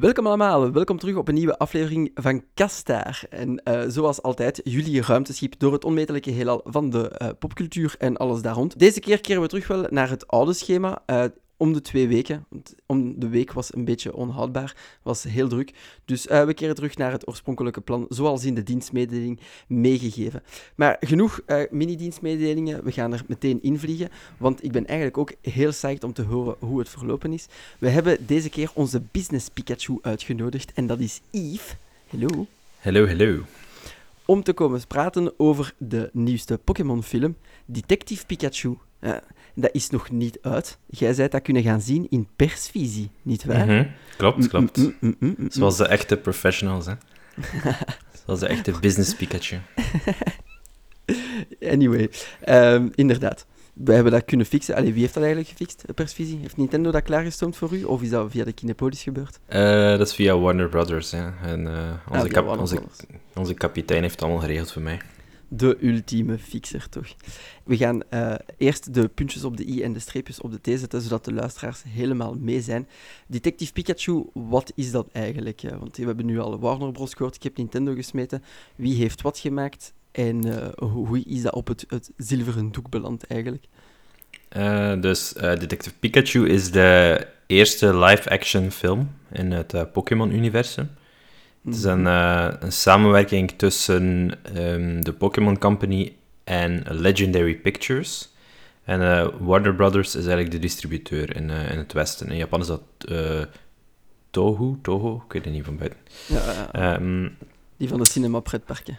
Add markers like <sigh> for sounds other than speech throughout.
Welkom allemaal, welkom terug op een nieuwe aflevering van Kastaar. En uh, zoals altijd, jullie ruimteschip door het onmetelijke heelal van de uh, popcultuur en alles daar rond. Deze keer keren we terug wel naar het oude schema. Uh, om de twee weken. Want om de week was een beetje onhoudbaar, was heel druk. Dus uh, we keren terug naar het oorspronkelijke plan, zoals in de dienstmededeling meegegeven. Maar genoeg uh, mini-dienstmededelingen, we gaan er meteen invliegen, want ik ben eigenlijk ook heel psyched om te horen hoe het verlopen is. We hebben deze keer onze business Pikachu uitgenodigd en dat is Yves. Hallo. Hallo, hallo. Om te komen praten over de nieuwste Pokémon-film, Detective Pikachu. Uh, dat is nog niet uit. Jij zei dat kunnen gaan zien in persvisie, niet waar? Mm -hmm. Klopt, klopt. Mm, mm, mm, Zoals de echte professionals, hè. <laughs> Zoals de echte business Pikachu. anyway, um, inderdaad. We hebben dat kunnen fixen. Allee, wie heeft dat eigenlijk gefixt, persvisie? Heeft Nintendo dat klaargestoomd voor u? Of is dat via de Kinepolis gebeurd? Uh, dat is via Warner Brothers, ja. En uh, onze, ah, kap onze, onze kapitein heeft het allemaal geregeld voor mij de ultieme fixer, toch? We gaan uh, eerst de puntjes op de i en de streepjes op de t zetten, zodat de luisteraars helemaal mee zijn. Detective Pikachu, wat is dat eigenlijk? Want we hebben nu al Warner Bros. gehoord, ik heb Nintendo gesmeten. Wie heeft wat gemaakt en uh, hoe is dat op het, het zilveren doek beland eigenlijk? Uh, dus Detective Pikachu is de eerste live-action film in het Pokémon-universum. Het is een, uh, een samenwerking tussen um, de Pokémon Company en Legendary Pictures. En Warner Brothers is eigenlijk de distributeur in, in het Westen. In Japan is dat Toho, Toho, ik weet het niet van buiten. Ja, um, die van de cinema pretparken.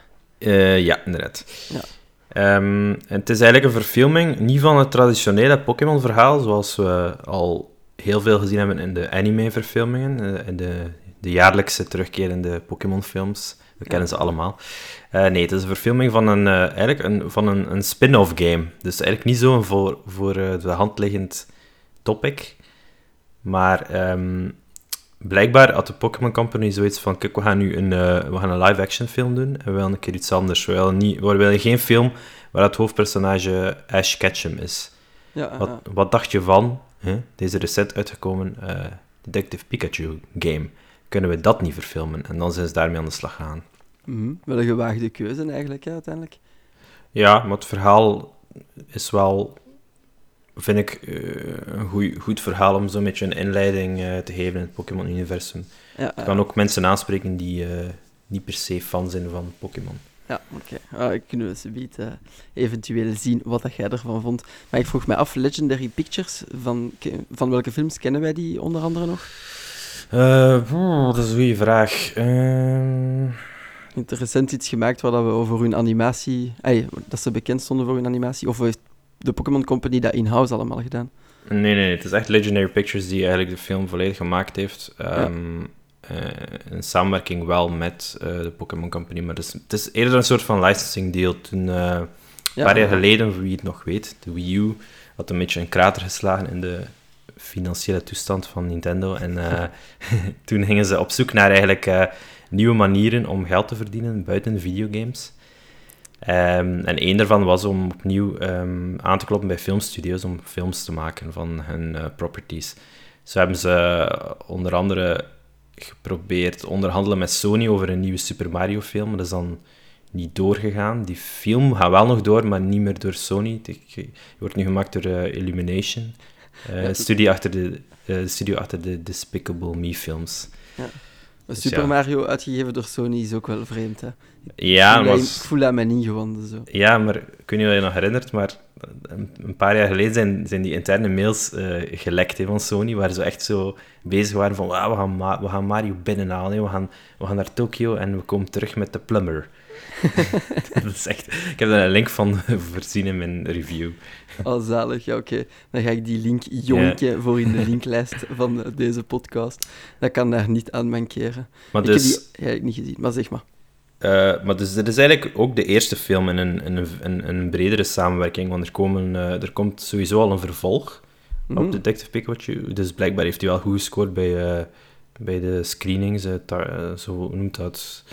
Ja, inderdaad. Ja. Um, en het is eigenlijk een verfilming, niet van het traditionele Pokémon-verhaal, zoals we al heel veel gezien hebben in de anime-verfilmingen, in de de jaarlijkse terugkerende Pokémon-films. We kennen ze allemaal. Uh, nee, het is een verfilming van een, uh, eigenlijk een, van een, een spin-off game. Dus eigenlijk niet zo'n voor, voor de hand liggend topic. Maar um, blijkbaar had de Pokémon Company zoiets van: kijk, we gaan nu een, we gaan een live-action film doen. En we willen een keer iets anders. We willen, niet, we willen geen film waar het hoofdpersonage Ash Ketchum is. Ja, wat, wat dacht je van hè, deze recent uitgekomen Detective Pikachu game? kunnen we dat niet verfilmen? En dan zijn ze daarmee aan de slag gegaan. Mm Wel een gewaagde keuze eigenlijk, hè, uiteindelijk. Ja, maar het verhaal is wel, vind ik, uh, een goed, goed verhaal om zo'n beetje een inleiding uh, te geven in het Pokémon-universum. Ja, kan ook mensen aanspreken die uh, niet per se fan zijn van Pokémon. Ja, oké. Okay. Uh, kunnen we ze uh, eventueel zien wat dat jij ervan vond. Maar ik vroeg mij af, Legendary Pictures, van, van welke films kennen wij die onder andere nog? Uh, dat is een goede vraag. Uh... recent iets gemaakt waar we over hun animatie... Ay, dat ze bekend stonden voor hun animatie? Of heeft de Pokémon Company dat in-house allemaal gedaan? Nee, nee, nee. Het is echt Legendary Pictures die eigenlijk de film volledig gemaakt heeft. Um, ja. uh, in samenwerking wel met uh, de Pokémon Company. Maar het is, het is, eerder een soort van licensing deal. Toen, uh, ja, een paar jaar geleden, voor wie het nog weet, de Wii U had een beetje een krater geslagen in de financiële toestand van Nintendo. En <laughs> toen gingen ze op zoek naar eigenlijk nieuwe manieren om geld te verdienen buiten videogames. Um, en één daarvan was om opnieuw um, aan te kloppen bij filmstudios om films te maken van hun uh, properties. Zo hebben ze onder andere geprobeerd onderhandelen met Sony over een nieuwe Super Mario film. Dat is dan niet doorgegaan. Die film gaat wel nog door, maar niet meer door Sony. Die wordt nu gemaakt door Illumination. Uh, studie achter de, uh, studio achter de Despicable Me films. Ja. Dus Super Mario uitgegeven door Sony is ook wel vreemd, hè? Ja. Ik voel dat mij niet zo. Ja, maar ik weet niet of je je nog herinnert, maar een, paar jaar geleden zijn, zijn die interne mails uh, gelekt hè, van Sony, waar ze echt zo bezig waren van, wow, we, gaan we gaan Mario binnenhalen, we gaan, we gaan naar Tokio en we komen terug met de plumber. <laughs> dat is echt... Ik heb daar een link van <laughs> voorzien in mijn review. Oh, zalig. Ja, oké. Dan ga ik die link jonken voor in de <laughs> linklijst van deze podcast. Dat kan daar niet aan mankeren. Maar ik dus... heb die eigenlijk niet gezien, maar zeg maar. Uh, maar dus dit is eigenlijk ook de eerste film in een, in een, een bredere samenwerking, want er, komen, uh, er komt sowieso al een vervolg mm -hmm. op Detective Pikachu. Dus blijkbaar heeft hij wel goed gescoord bij, uh, bij de screenings, zo noemt dat...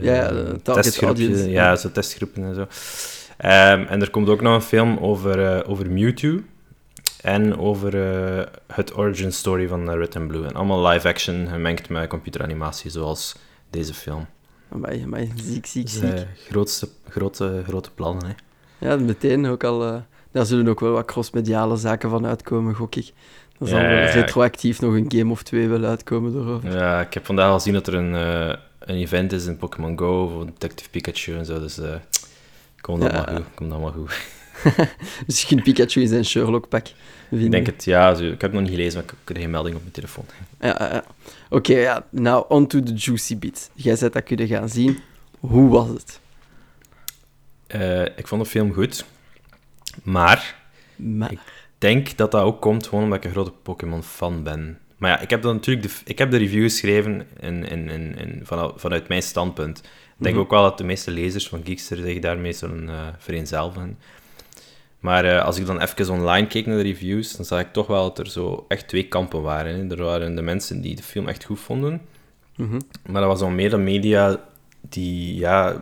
ja, testgroepje, ja, zo testgroepen en zo. Um, en er komt ook nog een film over, over Mewtwo. en over eh, het origin story van Red and Blue. En allemaal live action gemengd met computeranimatie, zoals deze film. Amai, amai, ziek, ziek, Dus, ziek. eh, grootste, grote, grote plannen, hè. Ja, meteen ook al... eh, daar zullen ook wel wat crossmediale zaken van uitkomen, gok ik. Er zal Ja, wel retroactief nog een game of twee wel uitkomen daarover. Ja, ik heb vandaag al gezien dat er een, eh, een event is in Pokémon Go voor Detective Pikachu en zo, dus... komt dat Ja. maar goed, komt dat maar goed. <laughs> Misschien Pikachu in zijn Sherlock-pak vinden. Ik denk het, ja, ik heb het nog niet gelezen, maar ik kreeg een melding op mijn telefoon. Ja, ja. Oké, ja. Nou, on to the juicy bit. Jij zet dat kunnen gaan zien. Hoe was het? Eh, ik vond de film goed, maar Maar... Ik denk dat dat ook komt gewoon omdat ik een grote Pokémon-fan ben. Maar ja, ik heb dan natuurlijk de, ik heb de review geschreven in, in, in, in, vanuit, vanuit mijn standpunt. Ik denk Mhm. ook wel dat de meeste lezers van Geekster zich daarmee zullen eh vereenzelvigen. Maar eh, als ik dan even online keek naar de reviews, dan zag ik toch wel dat er zo echt twee kampen waren. Hè. Er waren de mensen die de film echt goed vonden, Mhm. maar er was al meer de media die ja,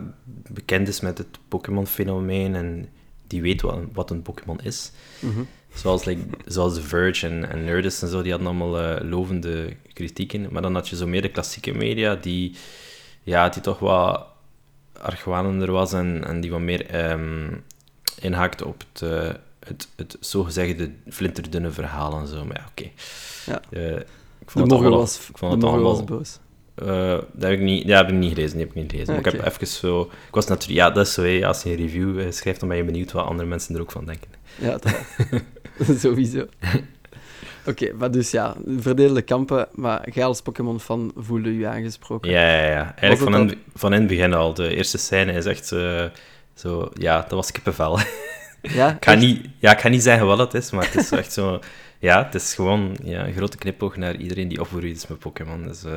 bekend is met het Pokémon-fenomeen en die weet wat, wat een Pokémon is. Mhm. Zoals, like, zoals The Verge en, en Nerdist en zo, die hadden allemaal eh, lovende kritieken. Maar dan had je zo meer de klassieke media, die, ja, die toch wat argwanender was en, en die wat meer ehm inhaakte op het, eh, het, het zogezegde flinterdunne verhaal en zo. Maar ja, oké. Ja. Eh, ik De vond het allemaal- was, ik vond het was boos. Eh, dat heb ik niet, ja, heb ik niet gelezen, die heb ik niet gelezen. Maar ik heb even zo... Ik was natuurlijk... Ja, dat is zo, hè, als je een review schrijft, dan ben je benieuwd wat andere mensen er ook van denken. Ja, dat. <laughs> <laughs> Sowieso. Oké, maar dus ja, verdeelde kampen, maar jij als Pokémon-fan voelde je aangesproken. Ja, ja, ja. Eigenlijk van in, van in het begin al. De eerste scène is echt zo... Ja, dat was kippenvel. <laughs> Ja, ik, ga echt? niet, ja, ik ga niet zeggen wat het is, maar het is echt zo... Ja, het is gewoon ja, een grote knipoog naar iedereen die opgegroeid is met Pokémon. Dus eh,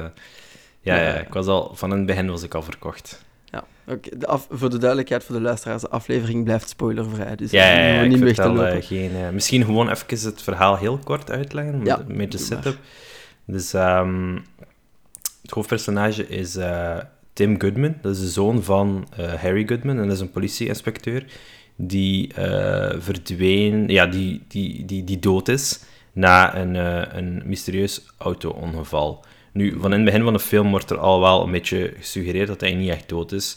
ja, Ja. ja, ik was al... Van het begin was ik al verkocht. Ja, oké. De af- voor de duidelijkheid, voor de luisteraars, de aflevering blijft spoilervrij. Dus Ja, ik niet te vertel lopen. eh, geen... eh, misschien gewoon even het verhaal heel kort uitleggen, met, met de maar. setup. Dus ehm, het hoofdpersonage is Tim Goodman. Dat is de zoon van eh, Harry Goodman. En dat is een politieinspecteur die eh, verdween... Ja, die, die, die, die dood is na een, eh, een mysterieus auto-ongeval. Nu, van in het begin van de film wordt er al wel een beetje gesuggereerd dat hij niet echt dood is.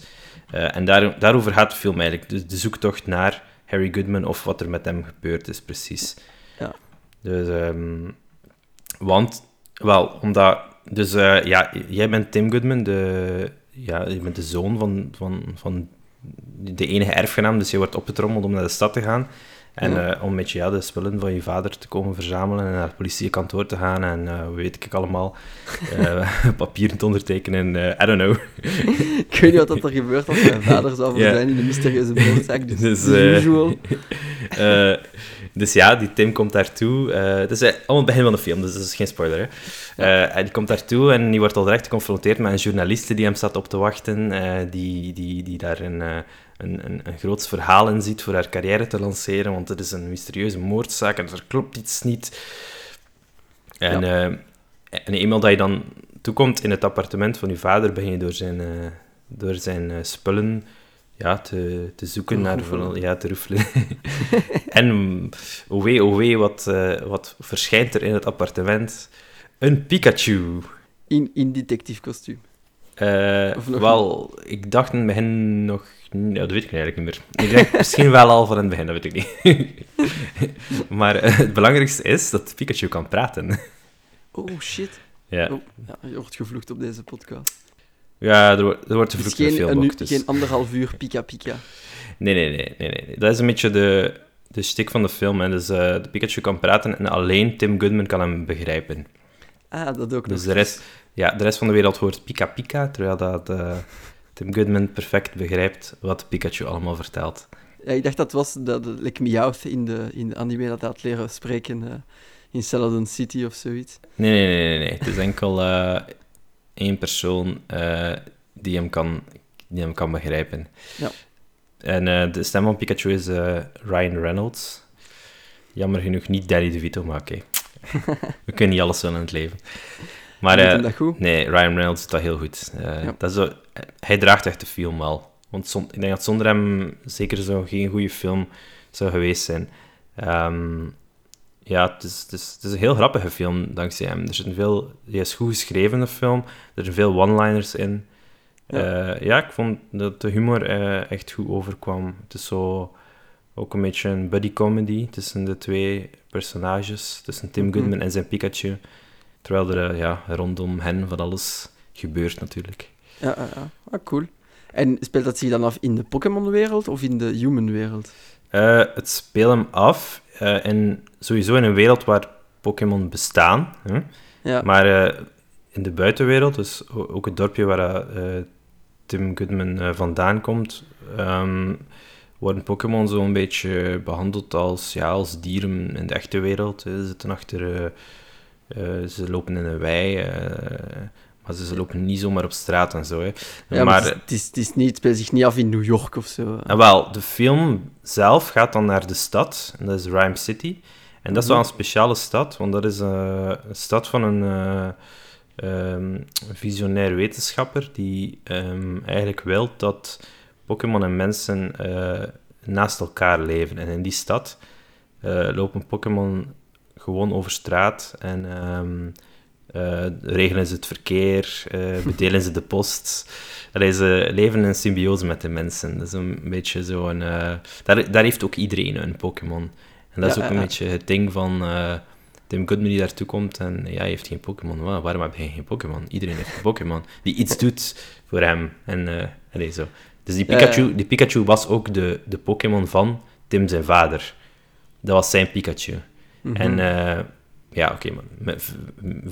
En daar, daarover gaat de film eigenlijk. Dus de zoektocht naar Harry Goodman of wat er met hem gebeurd is, precies. Ja. Dus, ehm, want, wel, omdat... Dus ja, jij bent Tim Goodman, de, ja, je bent de zoon van, van, van de enige erfgenaam, dus je wordt opgetrommeld om naar de stad te gaan. En Ja. eh, om met je ja, de spullen van je vader te komen verzamelen en naar het politiekantoor te gaan en hoe weet ik allemaal, <laughs> eh, <laughs> papieren te ondertekenen, I don't know. <laughs> Ik weet niet wat dat er gebeurt als mijn vader zou verdwijnen in de mysterieuze moordzaak. Dus, Dus, usual. Dus ja, die Tim komt daartoe. eh het is eh, allemaal het begin van de film, dus dat is geen spoiler. Hè. En die komt daartoe en die wordt al direct geconfronteerd met een journaliste die hem staat op te wachten, die, die, die daar een, een, een, een groot verhaal in ziet voor haar carrière te lanceren, want het is een mysterieuze moordzaak en er klopt iets niet. En, eh, en eenmaal dat je dan toekomt in het appartement van je vader, begin je door zijn, door zijn spullen ja, te, te zoeken naar... Ja, te roefelen. <laughs> en oh wee, oh wee, wat, eh, wat verschijnt er in het appartement? Een Pikachu. In, in detective kostuum. Eh, wel, ik dacht in het begin nog... Ja, dat weet ik eigenlijk niet meer. Ik denk <laughs> misschien wel al van in het begin, dat weet ik niet. <laughs> maar eh, het belangrijkste is dat Pikachu kan praten. Oh, shit. ja. Oh, ja, je wordt gevloekt op deze podcast. Ja, er, wordt- er wordt in de geen, film uur- dus- geen anderhalf uur pika pika. Nee, nee, nee, nee, nee. Dat is een beetje de, de stick van de film. Hè. Dus eh, de Pikachu kan praten en alleen Tim Goodman kan hem begrijpen. Ah, dat ook Dus nog. de rest, ja, de rest van de wereld hoort Pika Pika, terwijl dat, eh, Tim Goodman perfect begrijpt wat Pikachu allemaal vertelt. Ja, ik dacht dat was dat like Meowth in de, in de anime dat hij had leren spreken eh, in Celadon City of zoiets. Nee, nee, nee, nee. nee. Het is enkel één persoon eh, die, hem kan, die hem kan begrijpen. Ja. En eh, de stem van Pikachu is eh, Ryan Reynolds. Jammer genoeg niet Danny DeVito, maar oké. <laughs> We kunnen niet alles willen in het leven. Maar dat goed? nee, Ryan Reynolds doet dat heel goed. Ja. dat is zo, hij draagt echt de film wel. Want zon- ik denk dat zonder hem zeker zo geen goede film zou geweest zijn. Ehm, ja, het is, het, is, het is een heel grappige film dankzij hem. Er zitten veel, hij is goed geschreven, de film. Er zijn veel one-liners in. Ja. ja, ik vond dat de humor echt goed overkwam. Het is zo ook een beetje een buddy comedy tussen de twee personages, tussen Tim mhm. Goodman en zijn Pikachu. Terwijl er ja, rondom hen van alles gebeurt natuurlijk. Ja, ja, ah, cool. En speelt dat zich dan af in de Pokémon-wereld of in de human-wereld? Het speelt hem af uh, in, sowieso in een wereld waar Pokémon bestaan. Hè? Ja. Maar uh, in de buitenwereld, dus ook het dorpje waar Tim Goodman vandaan komt, um, worden Pokémon zo'n beetje behandeld als, ja, als dieren in de echte wereld. Ze zitten achter... ze lopen in een wei maar ze lopen niet zomaar op straat en zo. Hè. Ja, maar, het, is, het, is niet, het speelt zich niet af in New York of zo. En wel, de film zelf gaat dan naar de stad, en dat is Rhyme City. En dat is wel mhm. een speciale stad, want dat is uh, een stad van een uh, um, visionair wetenschapper die um, eigenlijk wil dat Pokémon en mensen uh, naast elkaar leven. En in die stad lopen Pokémon gewoon over straat en... Um, uh, regelen ze het verkeer, uh, <laughs> bedelen ze de post. Allee, ze leven in symbiose met de mensen. Dat is een beetje zo een... Uh, daar, daar heeft ook iedereen een Pokémon. En dat is ook een beetje het ding van Tim Goodman die daartoe komt en ja, hij heeft geen Pokémon. waarom heb je geen Pokémon? Iedereen heeft een Pokémon die iets doet voor hem. En allee, zo. Dus die Pikachu, die Pikachu was ook de, de Pokémon van Tim zijn vader. Dat was zijn Pikachu. Mm -hmm. En ja, oké, okay,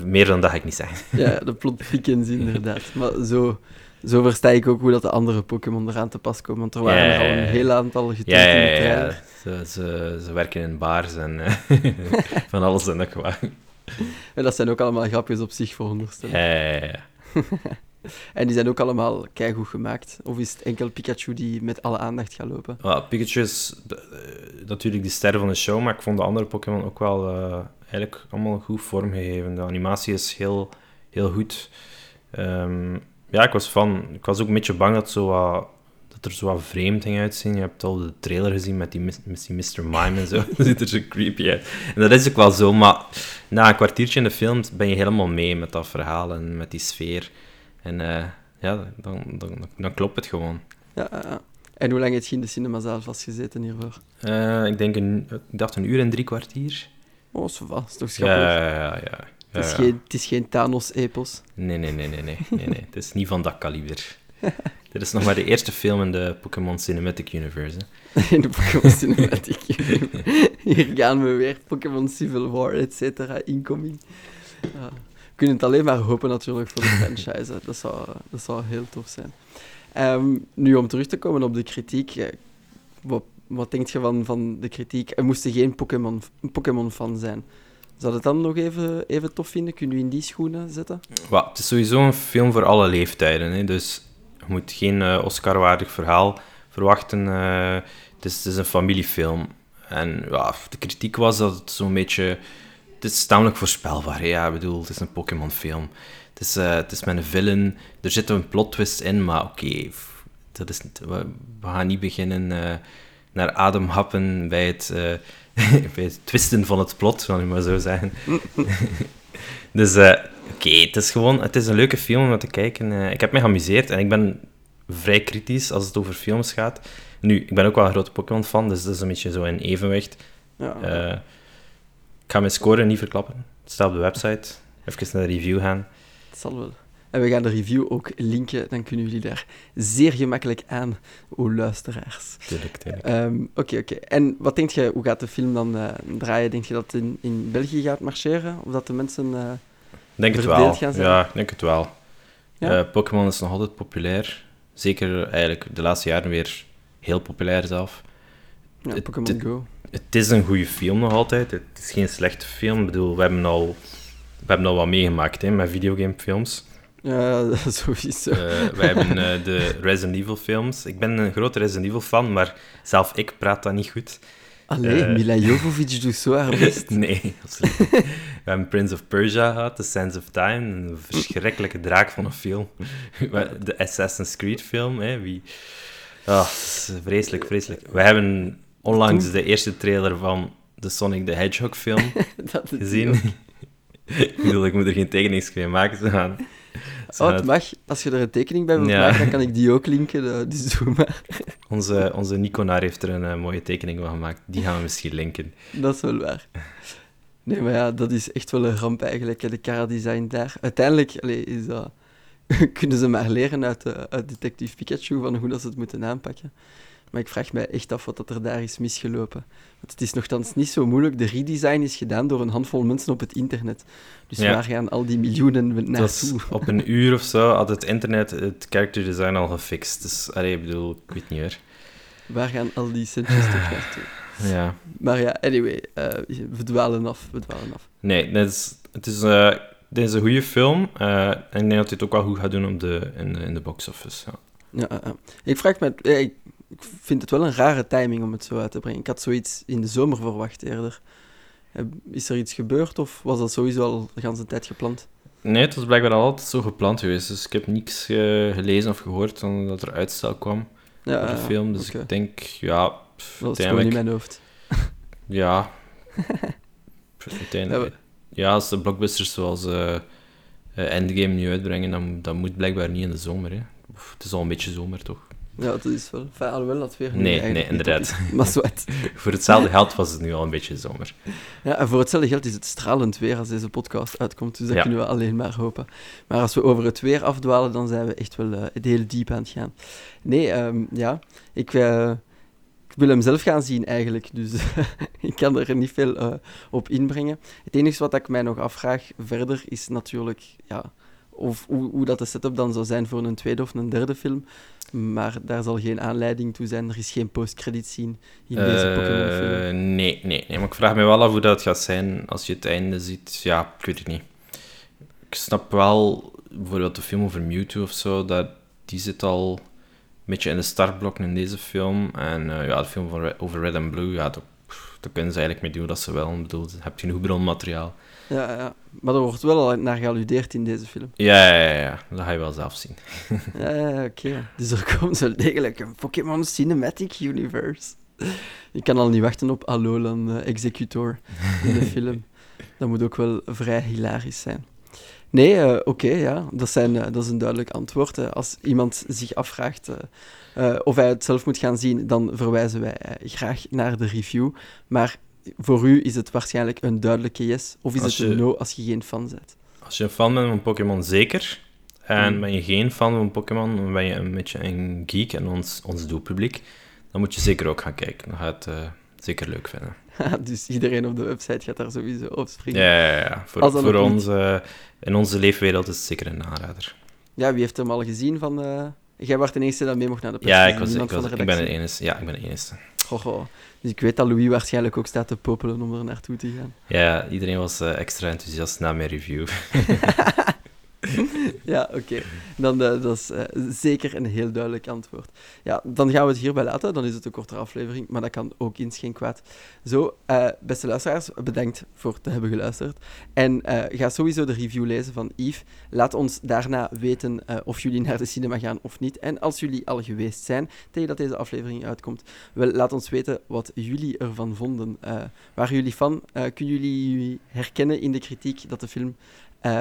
meer dan dat ga ik niet zeggen. Ja, de plot thickens inderdaad. Maar zo, zo versta ik ook hoe dat de andere Pokémon eraan te pas komen. Want er waren er al een heel aantal getekend ja, ja. Ze, ze, ze, werken in bars en <laughs> van alles en nog wat. En dat zijn ook allemaal grapjes op zich, veronderstel. Ja, ja, ja. <laughs> en die zijn ook allemaal keigoed gemaakt. Of is het enkel Pikachu die met alle aandacht gaat lopen? Pikachu is uh, natuurlijk de ster van de show, maar ik vond de andere Pokémon ook wel... Uh, eigenlijk allemaal goed vormgegeven. De animatie is heel, heel goed. Um, ja, ik was van. Ik was ook een beetje bang dat, zo wat, dat er zo wat vreemd ging uitzien. Je hebt al de trailer gezien met die, met die Mr. Mime en zo. <laughs> dat ziet er zo creepy uit. En dat is ook wel zo, maar na een kwartiertje in de film ben je helemaal mee met dat verhaal en met die sfeer. En uh, ja, dan, dan, dan, klopt het gewoon. Ja. En hoe lang heb je in de cinema zelf vastgezeten hiervoor? Uh, ik denk een, ik dacht een uur en drie kwartier. Oh, zo vast. is toch schappelijk? Ja, ja, ja. Het, is geen, het is geen Thanos-epos. Nee, nee, nee, nee, nee, nee, nee. het is niet van dat kaliber. Dit is nog maar de eerste film in de Pokémon Cinematic Universe. <laughs> in de Pokémon Cinematic Universe. Hier gaan we weer. Pokémon Civil War, et cetera, incoming. Ja. We kunnen het alleen maar hopen natuurlijk voor de <laughs> franchise. Dat zou, dat zou heel tof zijn. Um, nu, om terug te komen op de kritiek. Eh, wat wat denk je van, van de kritiek? Er moesten geen Pokémon, Pokémon-fan zijn. Zou het dan nog even, even tof vinden? Kunnen we in die schoenen zetten? Well, het is sowieso een film voor alle leeftijden. Hè? Dus je moet geen uh, Oscar-waardig verhaal verwachten. Uh, het, is, het is een familiefilm. En ja, de kritiek was dat het zo'n beetje... Het is tamelijk voorspelbaar. Hè? Ja, ik bedoel, het is een Pokémon-film. Het, is, uh, het is met een villain. Er zit een plot twist in, maar oké... dat is we, gaan niet beginnen naar ademhappen bij het, uh, <laughs> bij het twisten van het plot, zal ik maar zo zeggen. <laughs> dus uh, oké, het is gewoon het is een leuke film om te kijken. Uh, ik heb me geamuseerd en ik ben vrij kritisch als het over films gaat. Nu, ik ben ook wel een grote Pokémon-fan, dus dat is een beetje zo in evenwicht. Ja. ik ga mijn score niet verklappen. Het staat op de website. Even naar de review gaan. Het zal wel. En we gaan de review ook linken, dan kunnen jullie daar zeer gemakkelijk aan, o luisteraars. Tuurlijk, tuurlijk. Ehm, oké, oké. En wat denk je, hoe gaat de film dan uh, draaien? Denk je dat het in, in België gaat marcheren? Of dat de mensen uh, denk het wel. gaan zijn? Ja, ik denk het wel. Ja? Uh, Pokémon is nog altijd populair. Zeker eigenlijk de laatste jaren weer heel populair zelf. Ja, Pokémon Go. Het is een goede film nog altijd. Het is geen slechte film. Ik bedoel, we hebben al, we hebben al wat meegemaakt hè, met videogamefilms. Ja, <laughs> sowieso. Uh, wij hebben uh, de Resident Evil films. Ik ben een grote Resident Evil fan, maar zelf ik praat dat niet goed. Allee, uh, Mila Jovovich doet zo haar <laughs> best. nee, absoluut. We hebben Prince of Persia gehad, The Sands of Time, een verschrikkelijke draak van een film. <laughs> de Assassin's Creed film, hè, wie... Oh, vreselijk, vreselijk. We hebben onlangs de eerste trailer van de Sonic the Hedgehog film gezien. ik bedoel, ik moet er geen tekeningsje maken. Ze gaan, Oh, het mag. Als je er een tekening bij wilt Ja. maken, dan kan ik die ook linken. Dus doe maar. onze, onze Niconaar heeft er een eh, mooie tekening van gemaakt. Die gaan we misschien linken. Dat is wel waar. Nee, maar ja, dat is echt wel een ramp eigenlijk, hè, de chara-design daar. Uiteindelijk allee, is dat... <laughs> kunnen ze maar leren uit, eh, uit Detective Pikachu van hoe dat ze het moeten aanpakken. Maar ik vraag mij echt af wat dat er daar is misgelopen. Want het is nogthans niet zo moeilijk. De redesign is gedaan door een handvol mensen op het internet. Dus Ja. waar gaan al die miljoenen naartoe? op een uur of zo had het internet het character design al gefixt. Dus, allee, ik bedoel, ik weet niet hoor. Waar gaan al die centjes toch naartoe? <laughs> Ja. Maar ja, anyway, eh, we dwalen af, we dwalen af. Nee, het is, het is, eh, dit is een goede film. eh, en ik denk dat het ook wel goed gaat doen op de, in, de, in de box office. Ja. Ja, ik vraag me, ik ik vind het wel een rare timing om het zo uit te brengen. Ik had zoiets in de zomer verwacht eerder. Is er iets gebeurd of was dat sowieso al de hele tijd gepland? Nee, het was blijkbaar al altijd zo gepland geweest. Dus ik heb niks eh, gelezen of gehoord van dat er uitstel kwam Ja, voor de film. Dus ik denk, ja, pff, dat is gewoon in mijn hoofd. <laughs> Ja. Pff, uiteindelijk... Ja, als de blockbusters zoals eh, eh, Endgame nu uitbrengen, dan, dan moet blijkbaar niet in de zomer. Hè. Of, het is al een beetje zomer, toch? Ja, dat is wel. Enfin, alhoewel dat weer Nee, nee, op inderdaad. is. Maar zwart. <laughs> Voor hetzelfde geld was het nu al een beetje zomer. Ja, en voor hetzelfde geld is het stralend weer als deze podcast uitkomt. Dus dat Ja. kunnen we alleen maar hopen. Maar als we over het weer afdwalen, dan zijn we echt wel eh, heel diep aan het gaan. Nee, ehm, ja. Ik, eh, ik wil hem zelf gaan zien eigenlijk. Dus <laughs> ik kan er niet veel eh, op inbrengen. Het enige wat ik mij nog afvraag verder is natuurlijk... Ja, of hoe, hoe dat de setup dan zou zijn voor een tweede of een derde film. Maar daar zal geen aanleiding toe zijn. Er is geen post-credit scene in deze Eh, Pokémon-film. nee, nee, nee. Maar ik vraag me wel af hoe dat gaat zijn als je het einde ziet. Ja, ik weet het niet. Ik snap wel, bijvoorbeeld de film over Mewtwo of zo, dat, die zit al een beetje in de startblokken in deze film. En eh, ja, de film van over Red and Blue, ja, daar, kunnen ze eigenlijk mee doen wat ze wel. Ik bedoel, je hebt genoeg bronmateriaal. Ja, ja, maar er wordt wel al naar gealludeerd in deze film. Ja, ja, ja, ja, dat ga je wel zelf zien. <laughs> Ja, ja, oké. Dus er komt zo degelijk een Pokémon Cinematic Universe. Ik kan al niet wachten op Alolan eh, Executor in de <laughs> film. Dat moet ook wel vrij hilarisch zijn. Nee, eh, oké, ja. Dat, zijn, eh, dat is een duidelijk antwoord. Eh, als iemand zich afvraagt of hij het zelf moet gaan zien, dan verwijzen wij graag naar de review. Maar voor u is het waarschijnlijk een duidelijke yes. Of is Als het een je- no als je geen fan bent? Als je een fan bent van Pokémon, zeker. En Mm. ben je geen fan van Pokémon, dan ben je een beetje een geek en ons, ons doelpubliek, dan moet je zeker ook gaan kijken. Dan ga je het eh, zeker leuk vinden. <laughs> dus iedereen op de website gaat daar sowieso op springen. Ja, ja, ja. Voor, voor ons, in onze leefwereld is het zeker een aanrader. Ja, wie heeft hem al gezien van... eh, Jij was de eerste dat mee mocht naar de Ja, pers, ik, was, ik, was, ik ben de enige. Ja, ik ben de enige. Goh, goh. Dus ik weet dat Louis waarschijnlijk ook staat te popelen om er naartoe te gaan. Ja, iedereen was eh, extra enthousiast na mijn review. <laughs> Ja, oké. Dan eh, dat is eh, zeker een heel duidelijk antwoord. Ja, dan gaan we het hierbij laten. Dan is het een kortere aflevering, maar dat kan ook eens geen kwaad. Zo, eh, beste luisteraars, bedankt voor te hebben geluisterd. En ga sowieso de review lezen van Yves. Laat ons daarna weten of jullie naar de cinema gaan of niet. En als jullie al geweest zijn, tegen dat deze aflevering uitkomt, wel, laat ons weten wat jullie ervan vonden. Waren jullie? Eh, kunnen jullie herkennen in de kritiek dat de film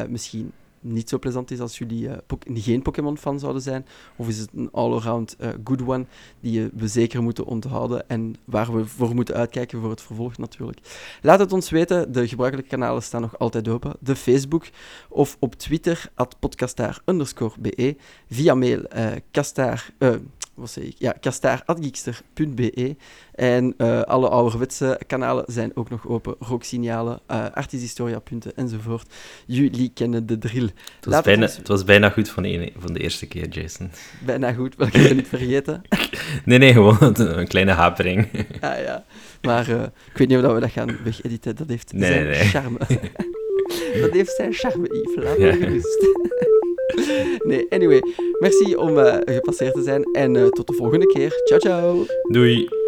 misschien niet zo plezant is als jullie eh, Pok- geen Pokémon-fan zouden zijn? Of is het een all-around eh, good one die we zeker moeten onthouden en waar we voor moeten uitkijken voor het vervolg natuurlijk? Laat het ons weten. De gebruikelijke kanalen staan nog altijd open. De Facebook of op Twitter, at podcastaar_be. Via mail, eh kastaar... wat zeg ik? Ja, kastaar.geekster.be. En eh, alle ouderwetse kanalen zijn ook nog open. Rooksignalen, eh artishistoria.punten enzovoort. Jullie kennen de drill. Het was, bijna, ons- het was bijna goed van de, ene, van de eerste keer, Jason. Bijna goed, welke ik niet vergeten. <laughs> Nee, nee, gewoon <laughs> een kleine hapering. <laughs> Ah ja, maar eh, ik weet niet of we dat gaan wegediten. Dat heeft Nee, zijn nee. charme. dat heeft zijn charme, Yves. Laat Ja. me gerust. <laughs> nee, anyway. Merci om eh, gepasseerd te zijn. En eh, tot de volgende keer. Ciao, ciao. Doei.